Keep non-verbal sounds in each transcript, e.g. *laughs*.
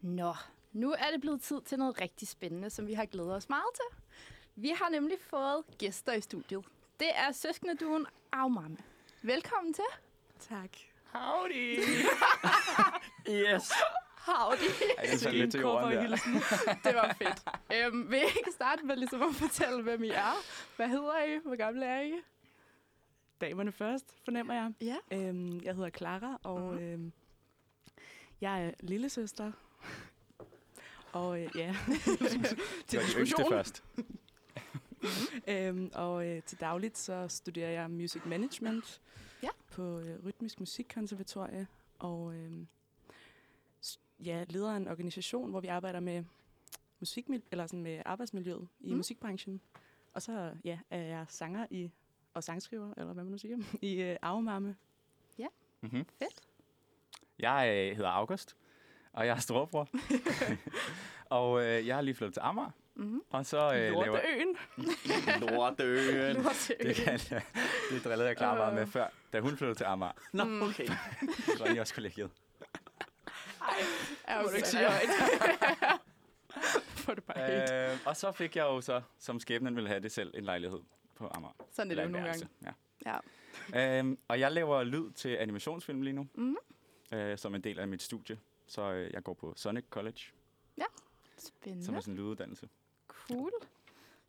Nå, nu er det blevet tid til noget rigtig spændende, som vi har glædet os meget til. Vi har nemlig fået gæster i studiet. Det er søskendeduen Afmamme. Velkommen til. Tak. Howdy! *laughs* yes! Howdy. Ej, sådan lidt til jorden der. *laughs* Det var fedt. Øhm, vil I ikke starte med ligesom at fortælle, hvem I er? Hvad hedder I? Hvor gamle er I? Damerne først, fornemmer jeg. Ja. Øhm, jeg hedder Clara, og Mhm. øhm, jeg er lillesøster. Og øh, ja, *laughs* til Det diskussion. først. *laughs* Øhm, og øh, til dagligt så studerer jeg music management Ja. på øh, Rytmisk Musikkonservatorie. Og øh, ja, leder en organisation, hvor vi arbejder med musik eller sådan med arbejdsmiljøet i Mm. musikbranchen. Og så ja, er jeg sanger i og sangskriver, eller hvad man nu siger, *laughs* i øh, Avmamme. Mm-hmm. Fedt. Jeg øh, hedder August, og jeg er storebror. *laughs* og øh, jeg har lige flyttet til Amager. Mm-hmm. Og så øh, laver... *laughs* Lorteøen. Lortøen. Det, kan, jeg- det drillede jeg klar meget med Øh. før, da hun flyttede til Amager. Nå, Mm. okay. *laughs* Det var lige også kollegiet. Er Må du ikke sige ja. højt. Få det bare helt. Øh, og så fik jeg jo så, som skæbnen ville have det selv, en lejlighed på Amager. Sådan er det jo nogle gange. Ja. Ja. Øhm, og jeg laver lyd til animationsfilm lige nu, Mhm. øh, som en del af mit studie. Så øh, jeg går på Sonic College, som Spændende. er sådan en lyduddannelse. Cool.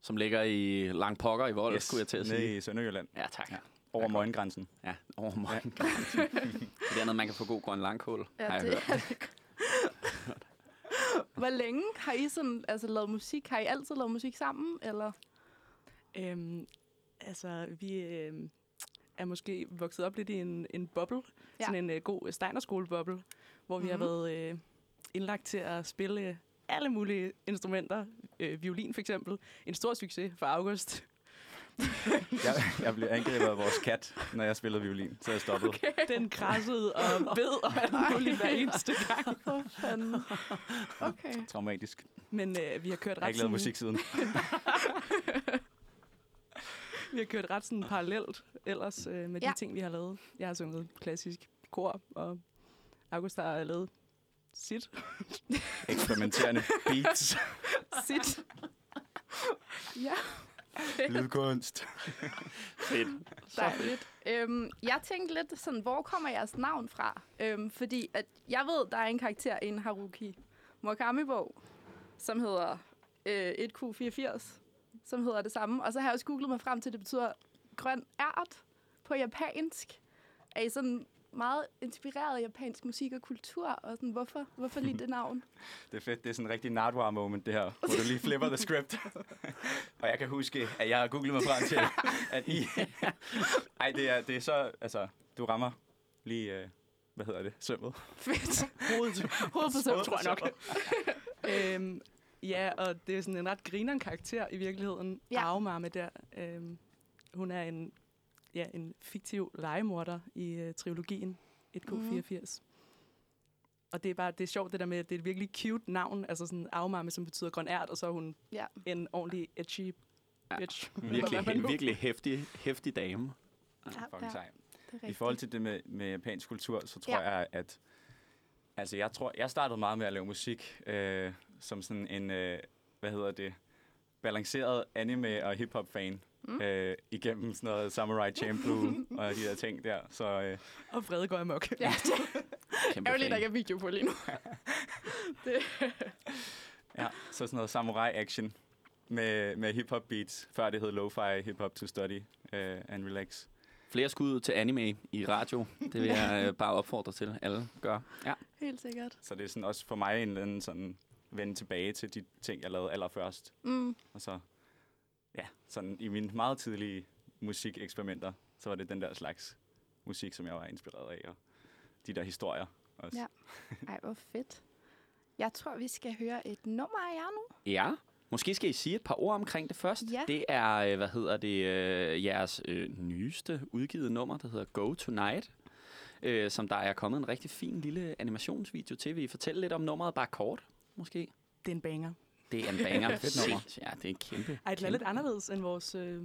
Som ligger i lang pokker i vold, yes. skulle jeg til at sige. Nede i Sønderjylland, Ja, tak. Ja. Ja. over Møgengrænsen. ja over mig. *laughs* det er noget, man kan få god grøn langkål, Ja, har jeg det hørt. er det. Hvor længe har I sådan, altså, lavet musik? Har I altid lavet musik sammen? Eller? Øhm, altså, vi øhm, er måske vokset op lidt i en, en boble. Ja. Ja. Sådan en øh, god Steinerskole-boble, hvor vi Mhm. har været øh, indlagt til at spille øh, alle mulige instrumenter. Øh, violin for eksempel. En stor succes for August. *laughs* Jeg, jeg blev angrebet af vores kat, når jeg spillede violin, så jeg stoppede. Okay. Den krassede og *laughs* bed og alt muligt hver eneste *laughs* gang. Okay. Traumatisk. Men øh, vi har kørt Jeg har ret ikke lavet sådan, musik siden. vi har kørt ret sådan parallelt ellers øh, med Ja. de ting, vi har lavet. Jeg har sunget klassisk kor, og August har lavet sit. *laughs* Eksperimenterende beats. sit. Ja, *laughs* Lydkunst. Fedt. dejligt. Øhm, jeg tænkte lidt sådan, hvor kommer jeres navn fra? Øhm, fordi at jeg ved, der er en karakter i en Haruki Murakami-bog, som hedder øh, 1Q84, som hedder det samme. Og så har jeg også googlet mig frem til, at det betyder grøn ært på japansk. Er I sådan meget inspireret af japansk musik og kultur? Og sådan, hvorfor, hvorfor lige det navn? *laughs* Det er fedt. Det er sådan en rigtig Nardwar moment, det her. Hvor du lige flipper the script. *laughs* og jeg kan huske, at jeg har googlet mig frem til, at I... *laughs* Ej, det er, det er så... Altså, du rammer lige... Øh, hvad hedder det? Sømmet. Fedt. Hovedet, hovedet på søvn, tror jeg nok. øhm, ja, og det er sådan en ret grineren karakter i virkeligheden. Ja. Arvemarme der. Øhm, hun er en, ja, en fiktiv legemorder i uh, trilogien 1K84. Mm. Og det er bare det er sjovt det der med, at det er et virkelig cute navn. Altså sådan Arvemarme, som betyder grøn ært, og så er hun Ja. en ordentlig edgy Ja. bitch. *laughs* Virkelig, en nu- virkelig hæftig, hæftig dame. Ja, ja, sej. er I forhold til det med, med japansk kultur, så tror Ja. jeg, at... Altså, jeg tror, jeg startede meget med at lave musik øh, som sådan en, øh, hvad hedder det, balanceret anime- og hip-hop-fan. Mm. Øh, igennem sådan noget Samurai Champloo *laughs* og de der ting der. Så øh, Og Frede går amok. Ja, det er jo lige, der ikke er video på lige nu. *laughs* ja, så sådan noget samurai-action med, med hip-hop beats, før det hed lo-fi hip-hop to study uh, and relax. Flere skud til anime i radio. Det vil jeg øh, bare opfordre til, alle gør. Ja. Helt sikkert. Så det er sådan også for mig en eller anden sådan vende tilbage til de ting, jeg lavede allerførst. Mm. Og så, ja, sådan i mine meget tidlige musikeksperimenter, så var det den der slags musik, som jeg var inspireret af, og de der historier også. Ja. Ej, hvor fedt. Jeg tror, vi skal høre et nummer af jer nu. Ja, måske skal I sige et par ord omkring det først. Ja. Det er, øh, hvad hedder det, øh, jeres øh, nyeste udgivet nummer, der hedder Go Tonight. Øh, som der er kommet en rigtig fin lille animationsvideo til. Vil I fortælle lidt om nummeret, bare kort, måske? Det er en banger. Det er en banger. *laughs* Fedt nummer. Ja, det er kæmpe. Ej, den er lidt anderledes end vores... Øh,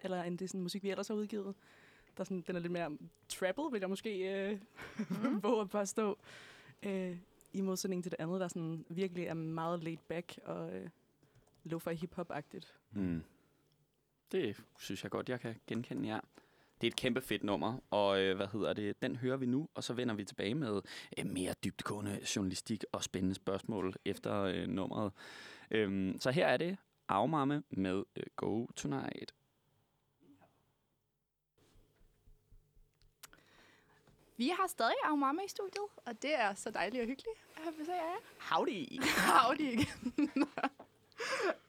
eller end det sådan, musik, vi ellers har udgivet. Der er sådan, den er lidt mere trappet, vil jeg måske øh, Mhm. *laughs* våge at påstå. Øh, i modsætning til det andet, der sådan virkelig er meget laid back og øh, lo-fi hip-hop-agtigt. Mm. Det synes jeg godt, jeg kan genkende, ja. Det er et kæmpe fedt nummer, og øh, hvad hedder det? Den hører vi nu, og så vender vi tilbage med øh, mere dybdegående journalistik og spændende spørgsmål efter øh, nummeret. Øhm, så her er det Afmamme med øh, Go Tonight. Vi har stadig Aumama i studiet, og det er så dejligt og hyggeligt at have besøg af jer. Howdy! *laughs* Howdy igen.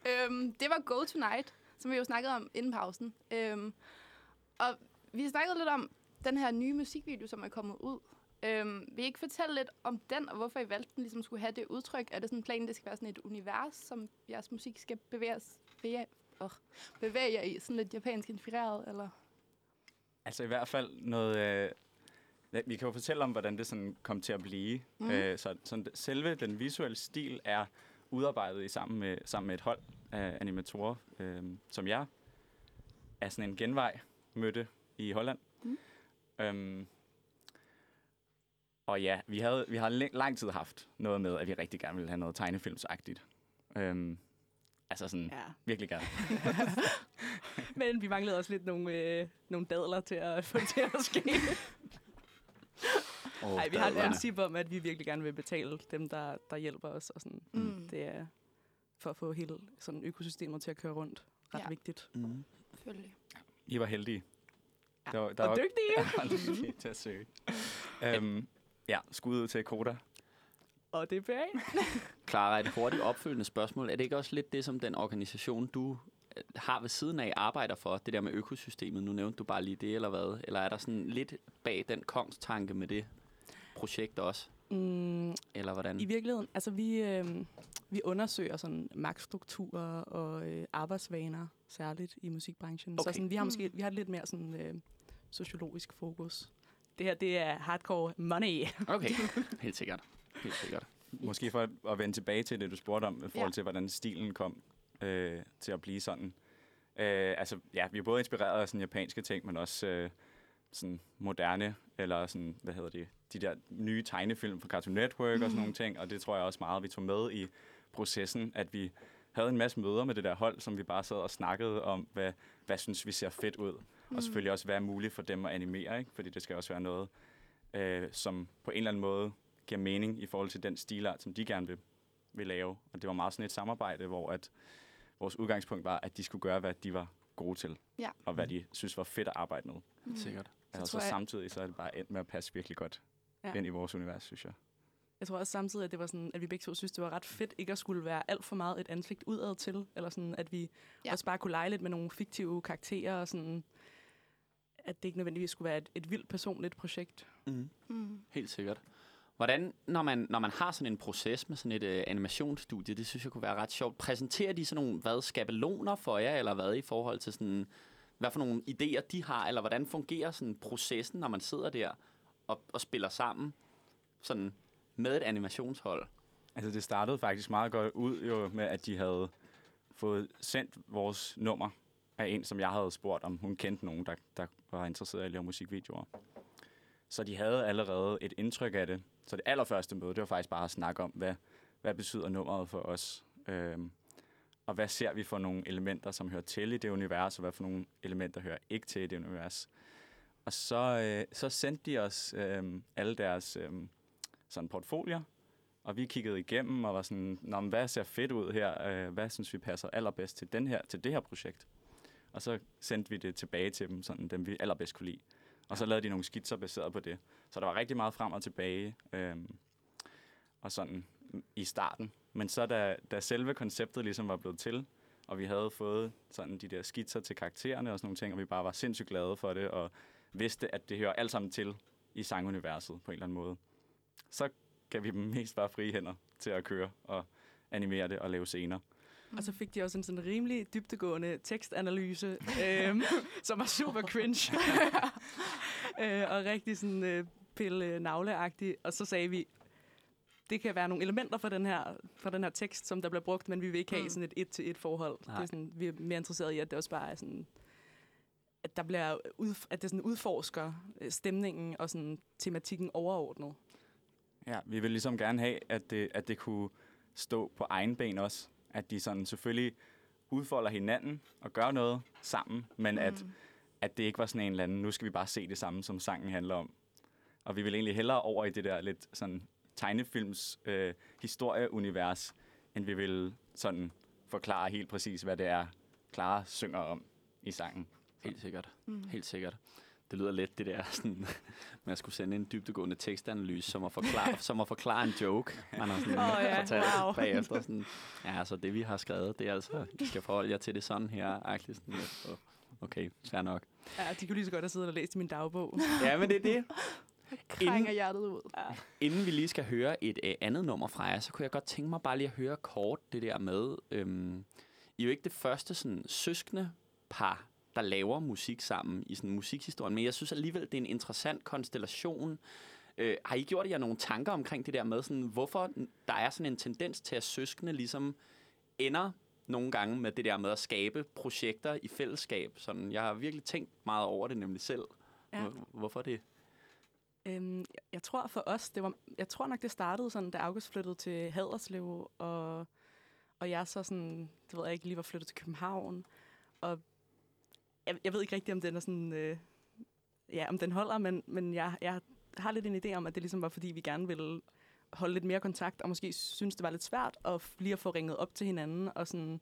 øhm, det var Go Tonight, som vi jo snakkede om inden pausen. Øhm, og vi snakkede lidt om den her nye musikvideo, som er kommet ud. Øhm, vil I ikke fortælle lidt om den, og hvorfor I valgte den ligesom skulle have det udtryk? Er det sådan en plan, det skal være sådan et univers, som jeres musik skal bevæge, os, bevæge, oh, bevæge jer i? Sådan lidt japansk inspireret, eller? Altså i hvert fald noget... Øh, vi kan jo fortælle om, hvordan det sådan kom til at blive. Mm. Øh, så sådan, selve den visuelle stil er udarbejdet i sammen med, sammen med et hold af animatorer, øh, som jeg er sådan en genvej mødte i Holland. Mm. Øhm, og ja, vi, havde, vi har læ- lang tid haft noget med, at vi rigtig gerne ville have noget tegnefilmsagtigt. Øhm, altså sådan, ja. Virkelig gerne. *laughs* Men vi manglede også lidt nogle, øh, nogle dadler til at få det til at ske. *laughs* Oh, vi har et princip om, at vi virkelig gerne vil betale dem, der, der hjælper os. Og sådan. Mm. Det er for at få hele sådan, økosystemet til at køre rundt. Ret ja. vigtigt. Mm. Selvfølgelig. I var heldige. Ja. *laughs* Der, var- der og var- dygtige. *laughs* Til at søge. Øhm, ja, skud ud til Koda. og DBA. *laughs* Clara, et hurtigt opfølgende spørgsmål. Er det ikke også lidt det, som den organisation, du øh, har ved siden af, arbejder for? Det der med økosystemet. Nu nævnte du bare lige det, eller hvad? Eller er der sådan lidt bag den kongstanke med det projekt også? Mm, Eller hvordan? I virkeligheden, altså vi, øh, vi undersøger sådan magtstrukturer og øh, arbejdsvaner, særligt i musikbranchen. Okay. Så sådan, vi har måske Mm. vi har lidt mere sådan øh, sociologisk fokus. Det her, det er hardcore money. *laughs* Okay, *laughs* helt sikkert. Helt sikkert. Måske for at, at vende tilbage til det, du spurgte om, i forhold Ja. til, hvordan stilen kom øh, til at blive sådan. Øh, altså, ja, vi er både inspireret af sådan japanske ting, men også øh, sådan moderne, eller sådan, hvad hedder det, de der nye tegnefilm fra Cartoon Network mm. og sådan nogle ting, og det tror jeg også meget, vi tog med i processen, at vi havde en masse møder med det der hold, som vi bare sad og snakkede om, hvad, hvad synes vi ser fedt ud, mm. og selvfølgelig også, er muligt for dem at animere, ikke? fordi det skal også være noget, øh, som på en eller anden måde giver mening i forhold til den stilart, som de gerne vil, vil lave. Og det var meget sådan et samarbejde, hvor at vores udgangspunkt var, at de skulle gøre, hvad de var gode til, Ja. og hvad de synes var fedt at arbejde med. Mm. Sikkert. Altså, så tror jeg- samtidig så er det bare endt med at passe virkelig godt Ja. ind i vores univers, synes jeg. Jeg tror også samtidig, at det var sådan, at vi begge to synes, det var ret fedt ikke at skulle være alt for meget et ansigt udad til, eller sådan, at vi ja. også bare kunne lege lidt med nogle fiktive karakterer, og sådan, at det ikke nødvendigvis skulle være et, et vildt personligt projekt. Mm. Mm. Helt sikkert. Hvordan, når man, når man har sådan en proces med sådan et øh, animationsstudie, det synes jeg kunne være ret sjovt. Præsenterer de sådan nogle, hvad, skabeloner for jer, eller hvad i forhold til sådan, hvad for nogle idéer de har, eller hvordan fungerer sådan processen, når man sidder der og, og spiller sammen sådan med et animationshold? Altså, det startede faktisk meget godt ud jo med, at de havde fået sendt vores nummer af en, som jeg havde spurgt, om hun kendte nogen, der, der var interesseret i at lave musikvideoer. Så de havde allerede et indtryk af det. Så det allerførste møde, det var faktisk bare at snakke om, hvad, hvad betyder nummeret for os? Øhm, og hvad ser vi for nogle elementer, som hører til i det univers, og hvad for nogle elementer hører ikke til i det univers? Og så, øh, så sendte de os øh, alle deres øh, sådan portfolier, og vi kiggede igennem og var sådan, Nå, men hvad ser fedt ud her? Øh, hvad synes vi passer allerbedst til, den her, til det her projekt? Og så sendte vi det tilbage til dem, sådan dem vi allerbedst kunne lide. Og så lavede de nogle skitser baseret på det. Så der var rigtig meget frem og tilbage. Øhm, og sådan i starten. Men så da, da selve konceptet ligesom var blevet til, og vi havde fået sådan de der skitser til karaktererne og sådan nogle ting, og vi bare var sindssygt glade for det, og vidste, at det hører alt sammen til i sanguniverset på en eller anden måde. Så gav vi dem mest bare frie hænder til at køre og animere det og lave scener. Og så fik de også en sådan rimelig dybtegående tekstanalyse, øhm, *laughs* som var super cringe. *laughs* øh, og rigtig sådan øh, pille navleagtig. Og så sagde vi, det kan være nogle elementer fra den her, fra den her tekst, som der bliver brugt, men vi vil ikke have Mm. sådan et et-til-et forhold. Nej. Det er sådan, vi er mere interesseret i, at det også bare er sådan, at, der bliver ud, at det sådan udforsker øh, stemningen og sådan tematikken overordnet. Ja, vi vil ligesom gerne have, at det, at det kunne stå på egen ben også. At de sådan selvfølgelig udfolder hinanden og gør noget sammen, men mm. at, at det ikke var sådan en eller anden, nu skal vi bare se det samme, som sangen handler om. Og vi vil egentlig hellere over i det der lidt sådan tegnefilms øh, historieunivers, end vi vil sådan forklare helt præcis, hvad det er, Clara synger om i sangen. Helt sikkert. Mm. Helt sikkert. Det lyder lidt det der, *laughs* sådan, man skulle sende en dybdegående tekstanalyse, som at forklare, *laughs* som at forklare en joke. Man har sådan Åh, ja. fortalt Wow. bagefter. Sådan, ja, altså det vi har skrevet, det er altså, I skal forholde jer til det sådan her. Agtigt, sådan. "Åh, Okay, fair nok. Ja, de kunne lige så godt have siddet og læst i min dagbog. *laughs* Ja, men det er det. Krænger hjertet ud. Inden vi lige skal høre et øh, andet nummer fra jer, så kunne jeg godt tænke mig bare lige at høre kort det der med, øhm, I er jo ikke det første sådan, søskende par, der laver musik sammen i sådan musikhistorien, men jeg synes alligevel, det er en interessant konstellation. Øh, har I gjort jer nogle tanker omkring det der med, sådan, hvorfor der er sådan en tendens til, at søskende ligesom ender nogle gange med det der med at skabe projekter i fællesskab? Sådan, jeg har virkelig tænkt meget over det nemlig selv. Ja. Hvor- Hvorfor det? Øhm, jeg- jeg tror for os, det var, jeg tror nok, det startede sådan, da August flyttede til Haderslev, og, og jeg så sådan, det ved jeg ikke, lige var flyttet til København. Og jeg, jeg ved ikke rigtigt, om den er sådan, øh, ja, om den holder, men, men jeg, jeg har lidt en idé om, at det ligesom var, fordi vi gerne ville holde lidt mere kontakt, og måske synes, det var lidt svært at lige at få ringet op til hinanden, og sådan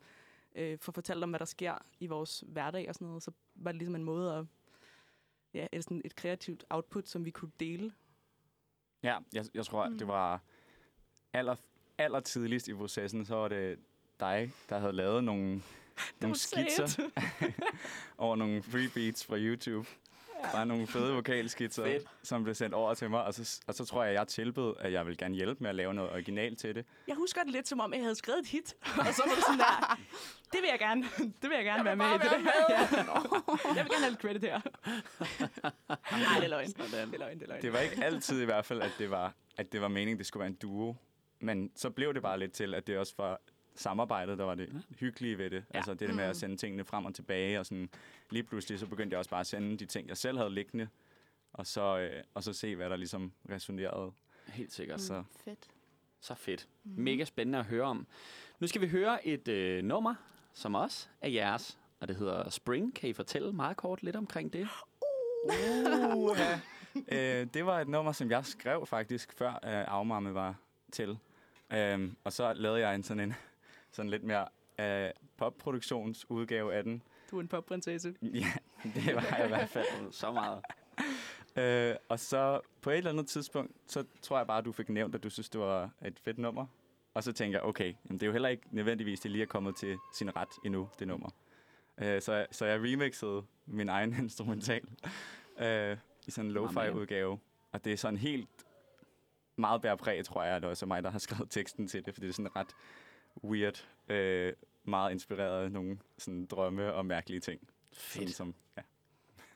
øh, få fortalt om, hvad der sker i vores hverdag og sådan noget. Så var det ligesom en måde at, ja, et, sådan et kreativt output, som vi kunne dele. Ja, jeg, jeg tror, mm. det var aller, aller tidligst i processen, så var det dig, der havde lavet nogle, *laughs* nogle skitser *laughs* over nogle free beats fra YouTube. Ja. Bare nogle fede vokalskitser, Fedt. som blev sendt over til mig. Og så, og så tror jeg, jeg tilbød, at jeg vil gerne hjælpe med at lave noget original til det. Jeg husker det lidt som om, jeg havde skrevet et hit, *laughs* og så var det sådan der, det vil jeg gerne, det vil jeg gerne være med i. Det der. Ja. Jeg vil gerne have lidt credit her. Nej, det er løgn. Det er løgn, det er løgn. Det var ikke altid i hvert fald, at det var, at det var meningen, det skulle være en duo. Men så blev det bare lidt til, at det også var samarbejdet, der var det hyggelige ved det. Ja. Altså det der med at sende tingene frem og tilbage. Og sådan, lige pludselig så begyndte jeg også bare at sende de ting, jeg selv havde liggende. Og så, øh, og så se, hvad der ligesom resonerede. Helt sikkert. Så Fedt. Så fedt. Mm. Mega spændende at høre om. Nu skal vi høre et øh, nummer, som også er jeres, og det hedder Spring. Kan I fortælle meget kort lidt omkring det? uh, ja. *laughs* øh, det var et nummer, som jeg skrev faktisk, før øh, Afmamme var til. Øhm, og så lavede jeg en sådan en sådan lidt mere øh, popproduktionsudgave af den. Du er en popprinsesse. *laughs* Ja, det var jeg i hvert fald. Så meget. *laughs* Øh, og så på et eller andet tidspunkt, så tror jeg bare, at du fik nævnt, at du synes, det var et fedt nummer. Og så tænker jeg, okay, jamen, det er jo heller ikke nødvendigvis, det lige er kommet til sin ret endnu, det nummer. Øh, så, så jeg remixede min egen *laughs* instrumental øh, i sådan en lo-fi-udgave. Og det er sådan helt meget bærepræg, tror jeg, at det også er mig, der har skrevet teksten til det, for det er sådan ret weird, øh, meget inspireret af nogle sådan drømme og mærkelige ting. Sådan Fedt. som, ja.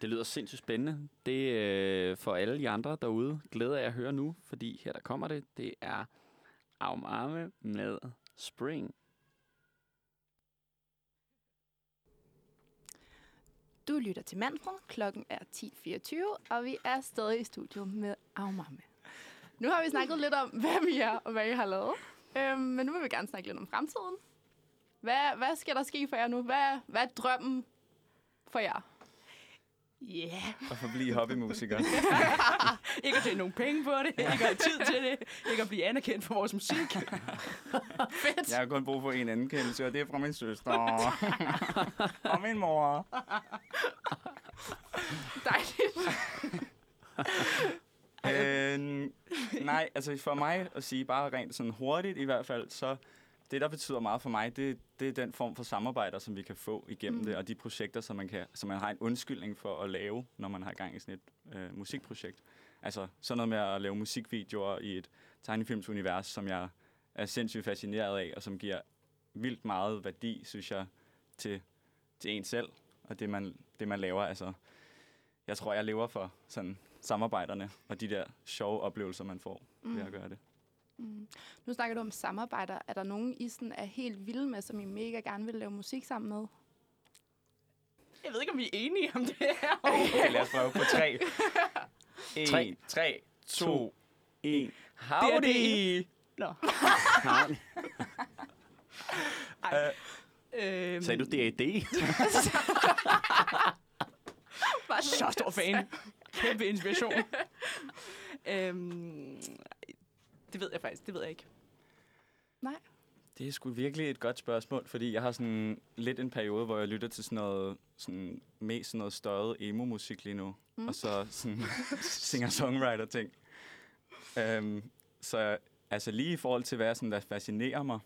Det lyder sindssygt spændende. Det øh, for alle de andre derude glæder jeg at høre nu, fordi her der kommer det. Det er Aumarme med Spring. Du lytter til Manfred. Klokken er 10.24, og vi er stadig i studiet med Afmamme. Nu har vi snakket lidt om, *laughs* hvad vi er og hvad I har lavet. Øhm, men nu vil vi gerne snakke lidt om fremtiden. Hvad, hvad skal der ske for jer nu? Hvad, hvad er drømmen for jer? Ja. Yeah. Og forblive hobbymusiker. *laughs* Ikke at tjene nogle penge på det, ikke at have tid til det, ikke at blive anerkendt for vores musik. *laughs* Fedt! Jeg har kun brug for en anerkendelse, og det er fra min søster. og min mor. Dejligt. Nej, altså for mig at sige bare rent sådan hurtigt i hvert fald, så det, der betyder meget for mig, det, det er den form for samarbejder, som vi kan få igennem mm. det, og de projekter, som man, kan, som man har en undskyldning for at lave, når man har gang i sådan et øh, musikprojekt. Altså sådan noget med at lave musikvideoer i et tegnefilmsunivers, som jeg er sindssygt fascineret af, og som giver vildt meget værdi, synes jeg, til, til en selv, og det man, det, man laver. Altså, jeg tror, jeg lever for sådan samarbejderne og de der sjove oplevelser, man får mm. ved at gøre det. Mm. Nu snakker du om samarbejder. Er der nogen, I sådan er helt vilde med, som I mega gerne vil lave musik sammen med? Jeg ved ikke, om vi er enige om det her. *laughs* Okay, lad os prøve på tre. En, Tre. tre, to, en. Howdy! Nå. Howdy. Øhm, Sagde du D.A.D.? *laughs* Bare Så stor fan. Kæmpe inspiration. *laughs* øhm, det ved jeg faktisk, det ved jeg ikke. Nej. Det er sgu virkelig et godt spørgsmål, fordi jeg har sådan lidt en periode, hvor jeg lytter til sådan noget, sådan mest sådan noget støjet emo-musik lige nu. Mm. Og så sådan *laughs* singer-songwriter-ting. Um, så altså lige i forhold til, hvad jeg sådan, der fascinerer mig,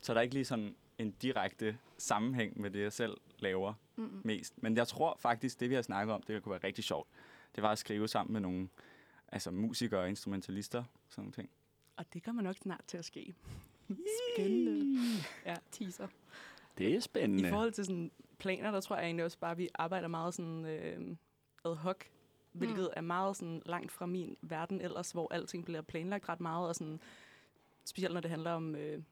så er der ikke lige sådan en direkte sammenhæng med det, jeg selv laver Mm. mest. Men jeg tror faktisk, det vi har snakket om, det kunne være rigtig sjovt. Det var at skrive sammen med nogle altså musikere og instrumentalister, sådan nogle ting. Og det kommer nok snart til at ske. Spændende. Ja. Teaser. Det er spændende. I forhold til sådan planer, der tror jeg egentlig også bare, at vi arbejder meget sådan øh, ad hoc, hvilket Mm. er meget sådan langt fra min verden ellers, hvor alting bliver planlagt ret meget, og sådan, specielt når det handler om, øh,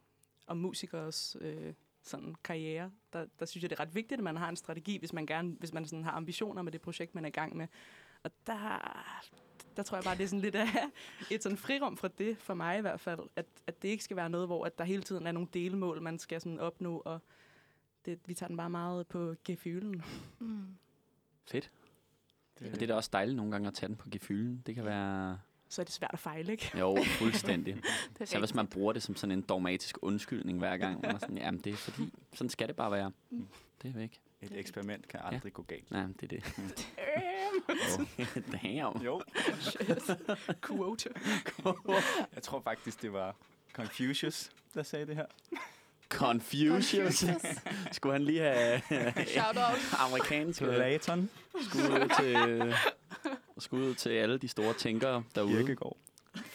om musikers øh, sådan karriere, der, der synes jeg, det er ret vigtigt, at man har en strategi, hvis man gerne, hvis man sådan har ambitioner med det projekt, man er i gang med. Og der, der tror jeg bare, det er sådan lidt af et sådan frirum fra det, for mig i hvert fald, at, at det ikke skal være noget, hvor at der hele tiden er nogle delmål, man skal sådan opnå, og det, vi tager den bare meget på gefylen. Mm. Fedt. Det, Og det er da også dejligt nogle gange at tage den på gefylen. Det kan være... Så er det svært at fejle, ikke? Jo, fuldstændig. *laughs* Det er Så hvis man bruger det som sådan en dogmatisk undskyldning hver gang, man er sådan, jamen det er fordi, sådan skal det bare være. Det er væk. Et eksperiment kan aldrig gå galt. Nej, det er det. *laughs* Damn. Jo. Quote. Jeg tror faktisk, det var Confucius, der sagde det her. Confucius. Skulle han lige have Shout out. amerikansk Platon. skud ud til, skud ud til alle de store tænkere derude. Kirkegaard.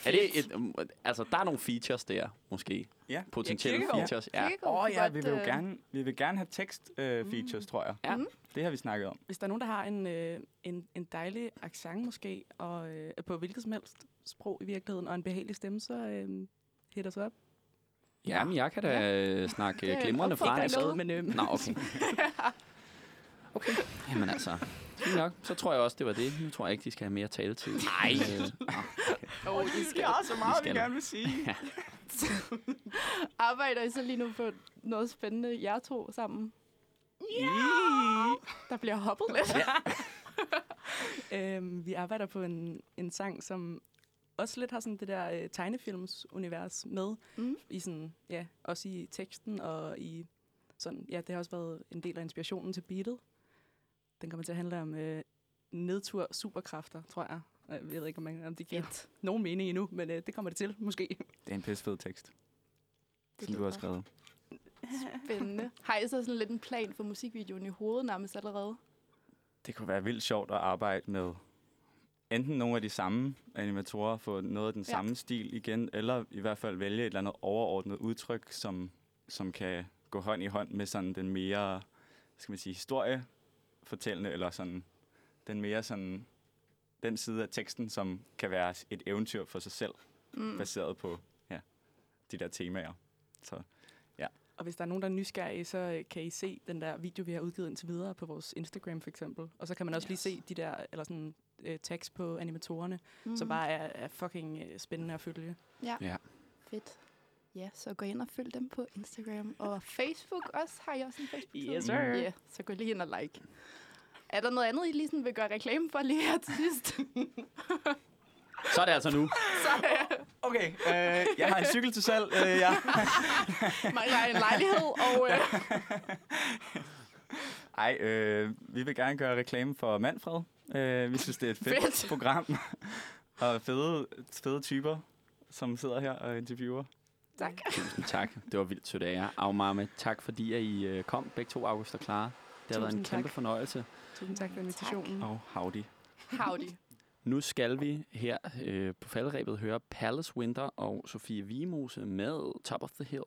Er det et, um, altså, der er nogle features der, måske. Ja. Potentielle Kierkegaard. features. Ja. Åh oh, ja, vi vil jo øh, gerne, vi vil gerne have tekst øh, features, tror jeg. Ja. Mm. Det har vi snakket om. Hvis der er nogen, der har en, øh, en, en dejlig accent måske, og øh, på hvilket som helst sprog i virkeligheden, og en behagelig stemme, så øh, hit os op. Jamen, jeg kan da ja. snakke Det er glimrende fransk. med. men øh, Nå, okay. *laughs* Okay, jamen altså. Fint nok. Så tror jeg også, det var det. Nu tror jeg ikke, de skal have mere taletid. Nej. Oh, *laughs* de skal. så meget, vi gerne vil sige. *laughs* *laughs* Arbejder I så lige nu på noget spændende, jer to sammen? Der bliver hoppet lidt. øh, vi arbejder på en, en sang, som også lidt har sådan det der øh, tegnefilmsunivers med, Mm. i sådan, ja, også i teksten og i sådan, ja, det har også været en del af inspirationen til beatet. Den kommer til at handle om øh, nedtur superkræfter, tror jeg. Jeg ved ikke, om, man, om det giver nogen mening endnu, men øh, det kommer det til, måske. Det er en pisse fed tekst, Det som du har skrevet. Spændende. Har I så sådan lidt en plan for musikvideoen i hovedet nærmest allerede? Det kunne være vildt sjovt at arbejde med enten nogle af de samme animatorer, få noget af den Ja. samme stil igen, eller i hvert fald vælge et eller andet overordnet udtryk, som, som kan gå hånd i hånd med sådan den mere, skal man sige, historiefortællende, eller sådan den mere sådan, den side af teksten, som kan være et eventyr for sig selv, Mm. baseret på ja, de der temaer. Så Og hvis der er nogen, der er nysgerrige, så øh, kan I se den der video, vi har udgivet indtil videre på vores Instagram for eksempel. Og så kan man også yes. lige se de der, eller sådan øh, tags på animatorerne, Mm. mm. som bare er, er fucking øh, spændende at følge. Ja. Ja. Fedt. Ja, så gå ind og følg dem på Instagram. Og Facebook også. Har I også en Facebook? Yes, sir. Ja, så gå lige ind og like. Er der noget andet, I lige sådan vil gøre reklame for lige her til sidst? Så er det altså nu. så øh, Okay, øh, jeg har en cykel til salg. Øh, jeg *laughs* mangler jeg en lejlighed, og øh, *laughs* Ej, øh, vi vil gerne gøre reklame for Manfred. Øh, vi synes, det er et fedt, Fedt. fedt. program. *laughs* og fede, fede typer, som sidder her og interviewer. Tak. Tusind tak. Det var vildt sødt af jer. Agmame, tak fordi at I øh, kom, begge to, August og Clara. Det har været en Tusind kæmpe tak. fornøjelse. Tusind tak for invitationen. Og howdy. Howdy. Nu skal vi her øh, på falderæbet høre Palace Winter og Sofie Vimose med Top of the Hill.